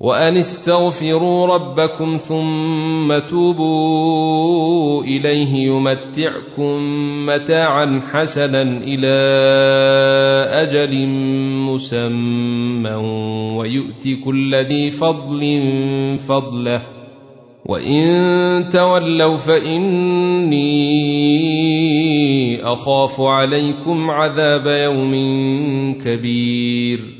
وأن استغفروا ربكم ثم توبوا إليه يمتعكم متاعا حسنا إلى أجل مسمى ويؤت كل ذي فضل فضله وإن تولوا فإني أخاف عليكم عذاب يوم كبير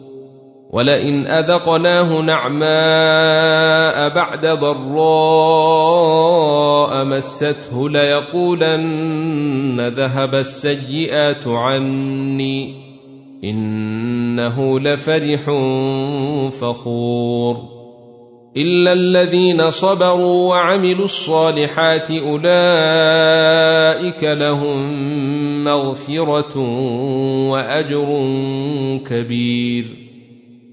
ولئن أذقناه نعماء بعد ضراء مسته ليقولن ذهب السيئات عني إنه لفرح فخور إلا الذين صبروا وعملوا الصالحات أولئك لهم مغفرة وأجر كبير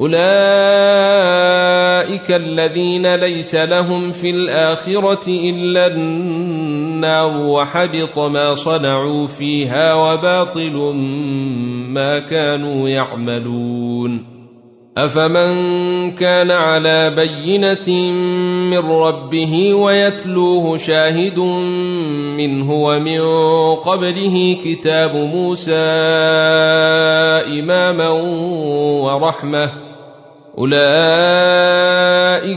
أولئك الذين ليس لهم في الآخرة إلا النار وحبط ما صنعوا فيها وباطل ما كانوا يعملون افمن كان على بينه من ربه ويتلوه شاهد منه ومن قبله كتاب موسى اماما ورحمه أولئك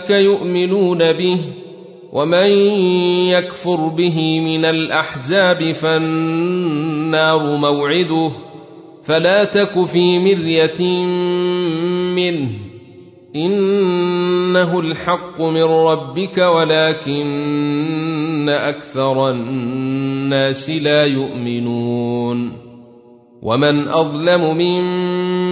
يؤمنون به ومن يكفر به من الأحزاب فالنار موعده فلا تك في مرية منه إنه الحق من ربك ولكن أكثر الناس لا يؤمنون ومن أظلم ممن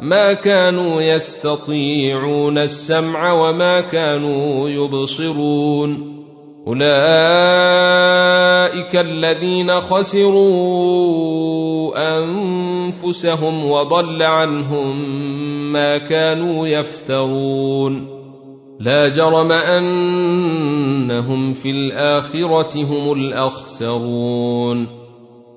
ما كانوا يستطيعون السمع وما كانوا يبصرون. أولئك الذين خسروا أنفسهم وضل عنهم ما كانوا يفترون. لا جرم أنهم في الآخرة هم الأخسرون.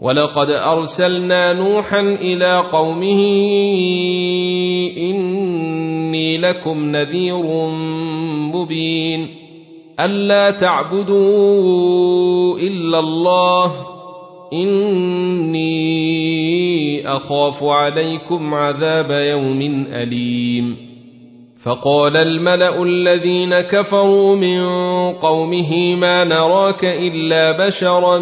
ولقد أرسلنا نوحا إلى قومه إني لكم نذير مبين ألا تعبدوا إلا الله إني أخاف عليكم عذاب يوم أليم فقال الملأ الذين كفروا من قومه ما نراك إلا بشرا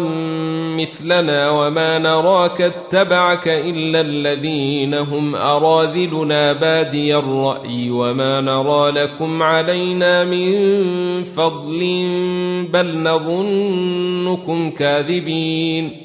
مثلنا وما نراك اتبعك إلا الذين هم أراذلنا بادي الرأي وما نرى لكم علينا من فضل بل نظنكم كاذبين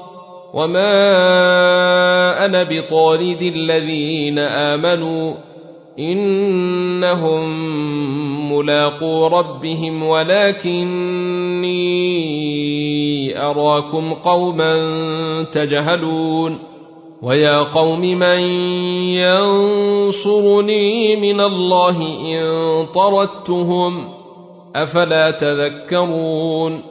وما أنا بطارد الذين امنوا انهم ملاقو ربهم ولكني اراكم قوما تجهلون ويا قوم من ينصرني من الله ان طردتهم افلا تذكرون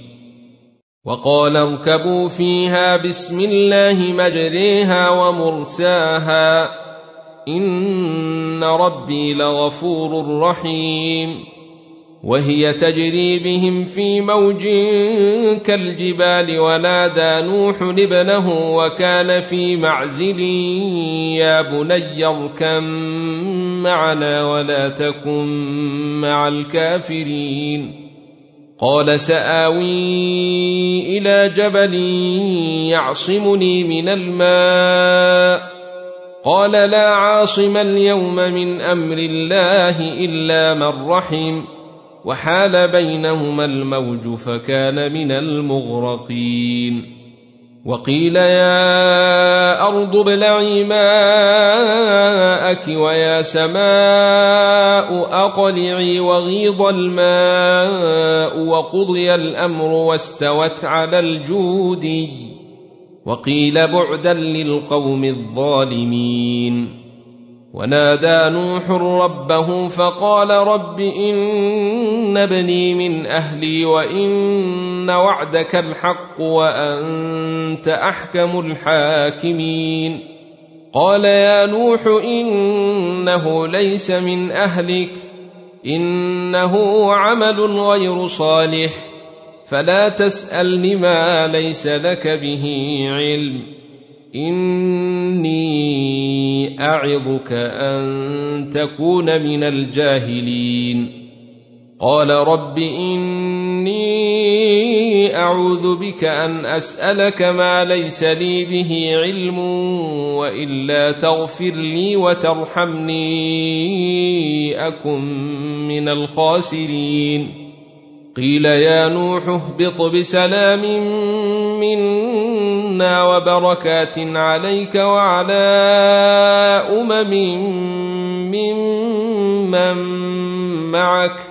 وقال اركبوا فيها بسم الله مجريها ومرساها إن ربي لغفور رحيم وهي تجري بهم في موج كالجبال ونادى نوح ابنه وكان في معزل يا بني اركم معنا ولا تكن مع الكافرين قال سآوي إلى جبل يعصمني من الماء. قال لا عاصم اليوم من أمر الله إلا من رحم. وحال بينهما الموج فكان من المغرقين. وقيل يا أرض ابلعي ماءك ويا سماء اقلعي وغيض الماء وقضي الأمر واستوت على الجود. وقيل بعدا للقوم الظالمين. ونادى نوح ربه فقال رب إن ابني من أهلي وان وعدك الحق وانت احكم الحاكمين قال يا نوح انه ليس من اهلك انه عمل غير صالح فلا تسالني ما ليس لك به علم اني اعظك ان تكون من الجاهلين قال رب إني أعوذ بك أن أسألك ما ليس لي به علم وإلا تغفر لي وترحمني أكن من الخاسرين. قيل يا نوح اهبط بسلام منا وبركات عليك وعلى أمم ممن معك.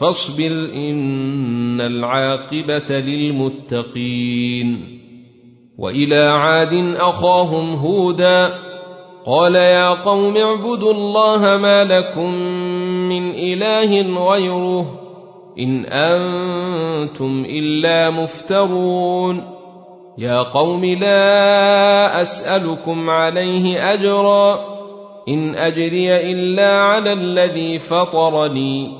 فاصبر إن العاقبة للمتقين. وإلى عاد أخاهم هودا قال يا قوم اعبدوا الله ما لكم من إله غيره إن أنتم إلا مفترون. يا قوم لا أسألكم عليه أجرا إن أجري إلا على الذي فطرني.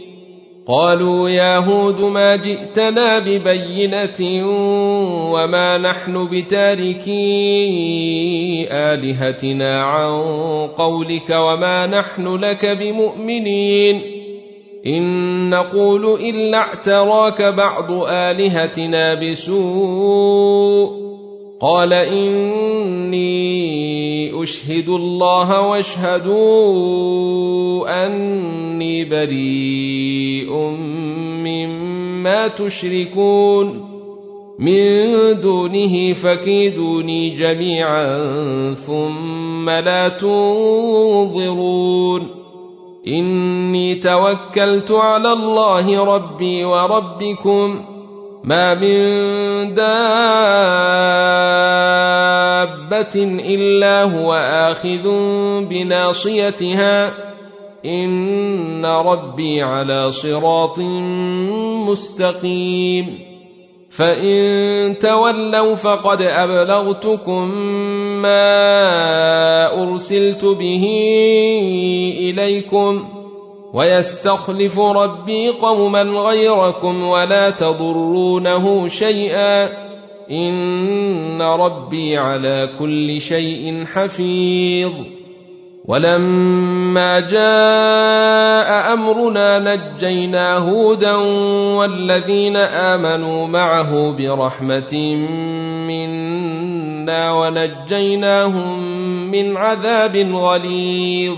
قالوا يا هود ما جئتنا ببينة وما نحن بتاركي آلهتنا عن قولك وما نحن لك بمؤمنين. إن نقول إلا اعتراك بعض آلهتنا بسوء. قال إني اشهد الله واشهدوا أني بريء مما تشركون. من دونه فكيدوني جميعا ثم لا تنظرون. إني توكلت على الله ربي وربكم. ما من دابه الا هو اخذ بناصيتها ان ربي على صراط مستقيم فان تولوا فقد ابلغتكم ما ارسلت به اليكم ويستخلف ربي قوما غيركم ولا تضرونه شيئا ان ربي على كل شيء حفيظ ولما جاء امرنا نجينا هودا والذين امنوا معه برحمه منا ونجيناهم من عذاب غليظ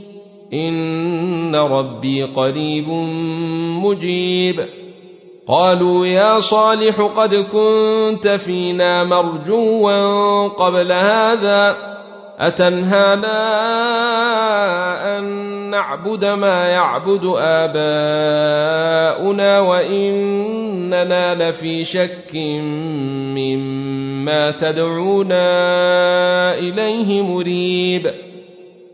ان ربي قريب مجيب. قالوا يا صالح قد كنت فينا مرجوا قبل هذا اتنهانا ان نعبد ما يعبد اباؤنا واننا لفي شك مما تدعونا اليه مريب.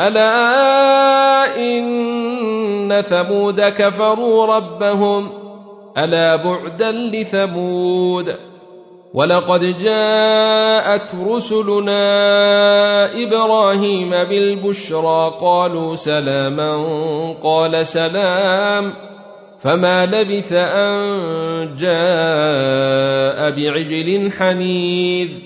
ألا إن ثمود كفروا ربهم؟ ألا بعدا لثمود؟ ولقد جاءت رسلنا إبراهيم بالبشرى قالوا سلاما قال سلام. فما لبث أن جاء بعجل حنيذ.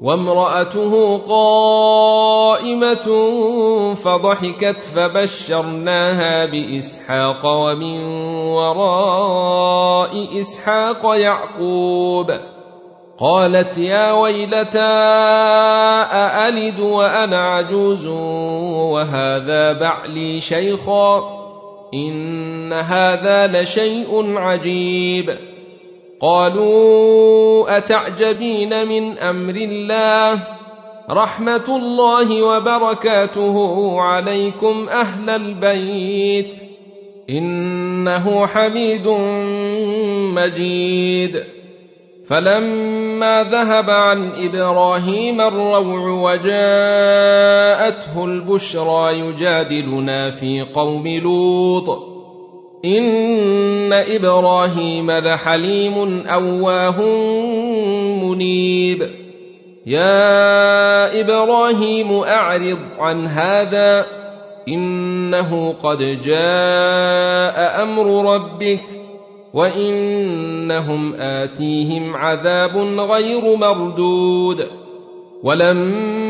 وامرأته قائمة فضحكت فبشرناها بإسحاق ومن وراء إسحاق يعقوب. قالت يا ويلتى أألد وأنا عجوز وهذا بعلي شيخا إن هذا لشيء عجيب. قالوا أتعجبين من أمر الله رحمة الله وبركاته عليكم أهل البيت إنه حميد مجيد فلما ذهب عن إبراهيم الروع وجاءته البشرى يجادلنا في قوم لوط ان إبراهيم لحليم اواه منيب. يا إبراهيم اعرض عن هذا انه قد جاء أمر ربك وانهم اتيهم عذاب غير مردود. ولما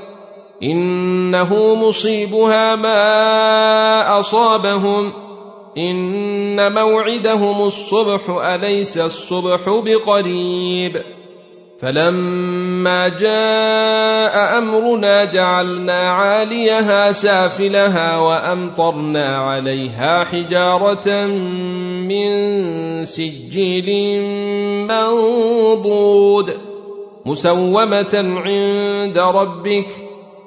إنه مصيبها ما أصابهم. إن موعدهم الصبح أليس الصبح بقريب؟ فلما جاء أمرنا جعلنا عاليها سافلها وأمطرنا عليها حجارة من سجيل منضود مسومة عند ربك.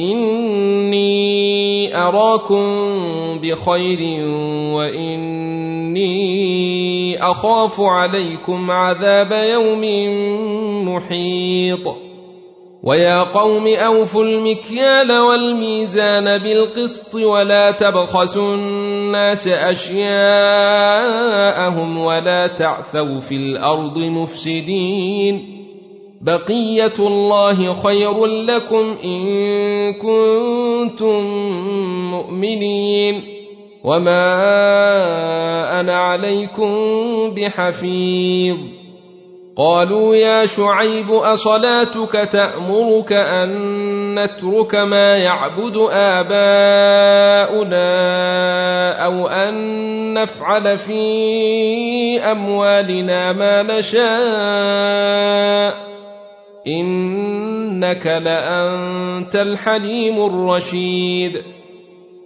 اني اراكم بخير واني اخاف عليكم عذاب يوم محيط ويا قوم اوفوا المكيال والميزان بالقسط ولا تبخسوا الناس اشياءهم ولا تعثوا في الأرض مفسدين بقية الله خير لكم إن كنتم مؤمنين وما أنا عليكم بحفيظ. قالوا يا شعيب أصلاتك تأمرك أن نترك ما يعبد آباؤنا أو أن نفعل في أموالنا ما نشاء إنك لأنت الحليم الرشيد.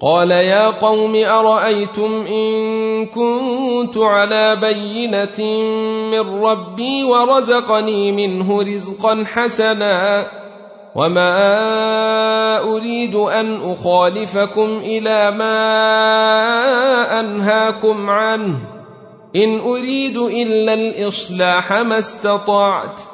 قال يا قوم أرأيتم إن كنت على بينة من ربي ورزقني منه رزقا حسنا وما أريد أن أخالفكم إلى ما أنهاكم عنه. إن أريد إلا الإصلاح ما استطعت.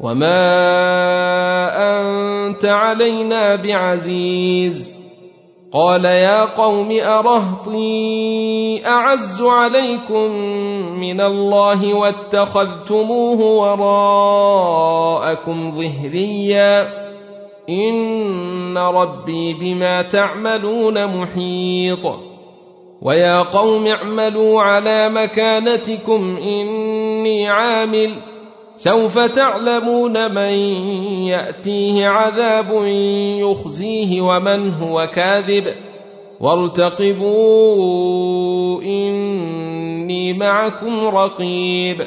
وما انت علينا بعزيز قال يا قوم ارهطي اعز عليكم من الله واتخذتموه وراءكم ظهريا ان ربي بما تعملون محيط ويا قوم اعملوا على مكانتكم اني عامل سوف تعلمون من يأتيه عذاب يخزيه ومن هو كاذب. وارتقبوا إني معكم رقيب.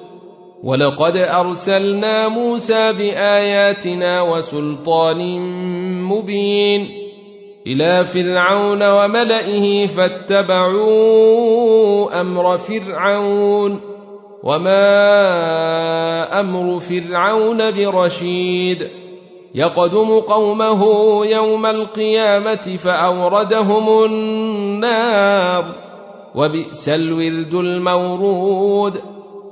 ولقد أرسلنا موسى بآياتنا وسلطان مبين إلى فرعون وملئه فاتبعوا أمر فرعون وما أمر فرعون برشيد يقدم قومه يوم القيامة فأوردهم النار وبئس الورد المورود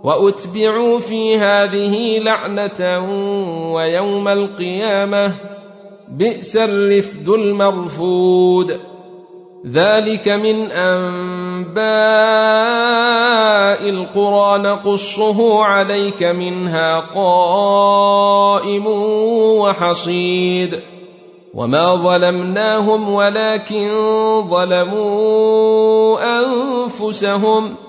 وأتبعوا في هذه لعنة ويوم القيامة بئس الرفد المرفود. ذلك من أنباء القرى نقصه عليك منها قائم وحصيد. وما ظلمناهم ولكن ظلموا أنفسهم.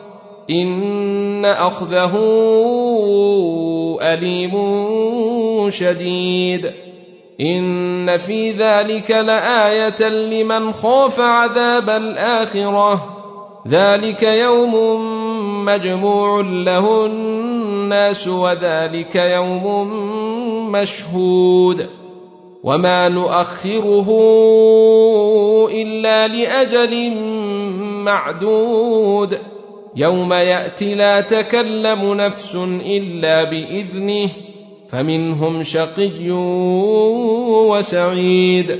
ان اخذه اليم شديد ان في ذلك لايه لمن خاف عذاب الاخره ذلك يوم مجموع له الناس وذلك يوم مشهود وما نؤخره الا لاجل معدود يوم يأتي لا تكلم نفس إلا بإذنه فمنهم شقي وسعيد.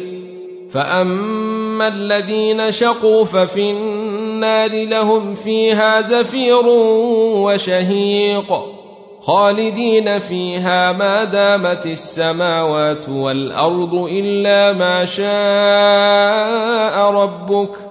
فأما الذين شقوا ففي النار لهم فيها زفير وشهيق خالدين فيها ما دامت السماوات والأرض إلا ما شاء ربك.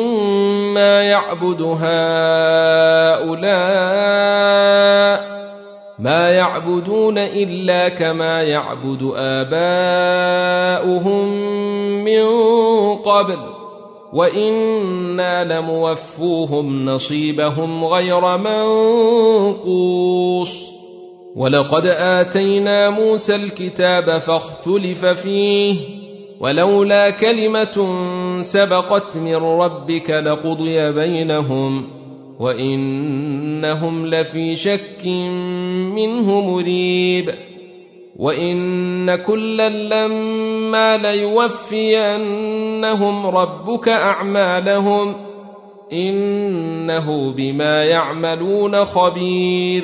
مما يعبد هؤلاء ما يعبدون إلا كما يعبد آباؤهم من قبل وإنا لموفوهم نصيبهم غير منقوص. ولقد آتينا موسى الكتاب فاختلف فيه ولولا كلمة سبقت من ربك لقضي بينهم وإنهم لفي شك منه مريب وإن كلا لما ليوفينهم ربك أعمالهم إنه بما يعملون خبير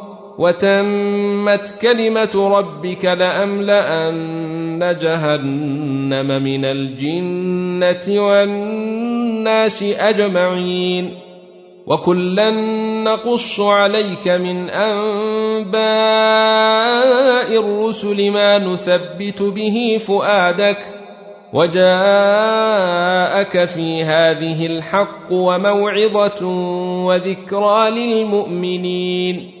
وتمت كلمة ربك لأملأن جهنم من الجنة والناس أجمعين وكلا نقص عليك من أنباء الرسل ما نثبت به فؤادك وجاءك في هذه الحق وموعظة وذكرى للمؤمنين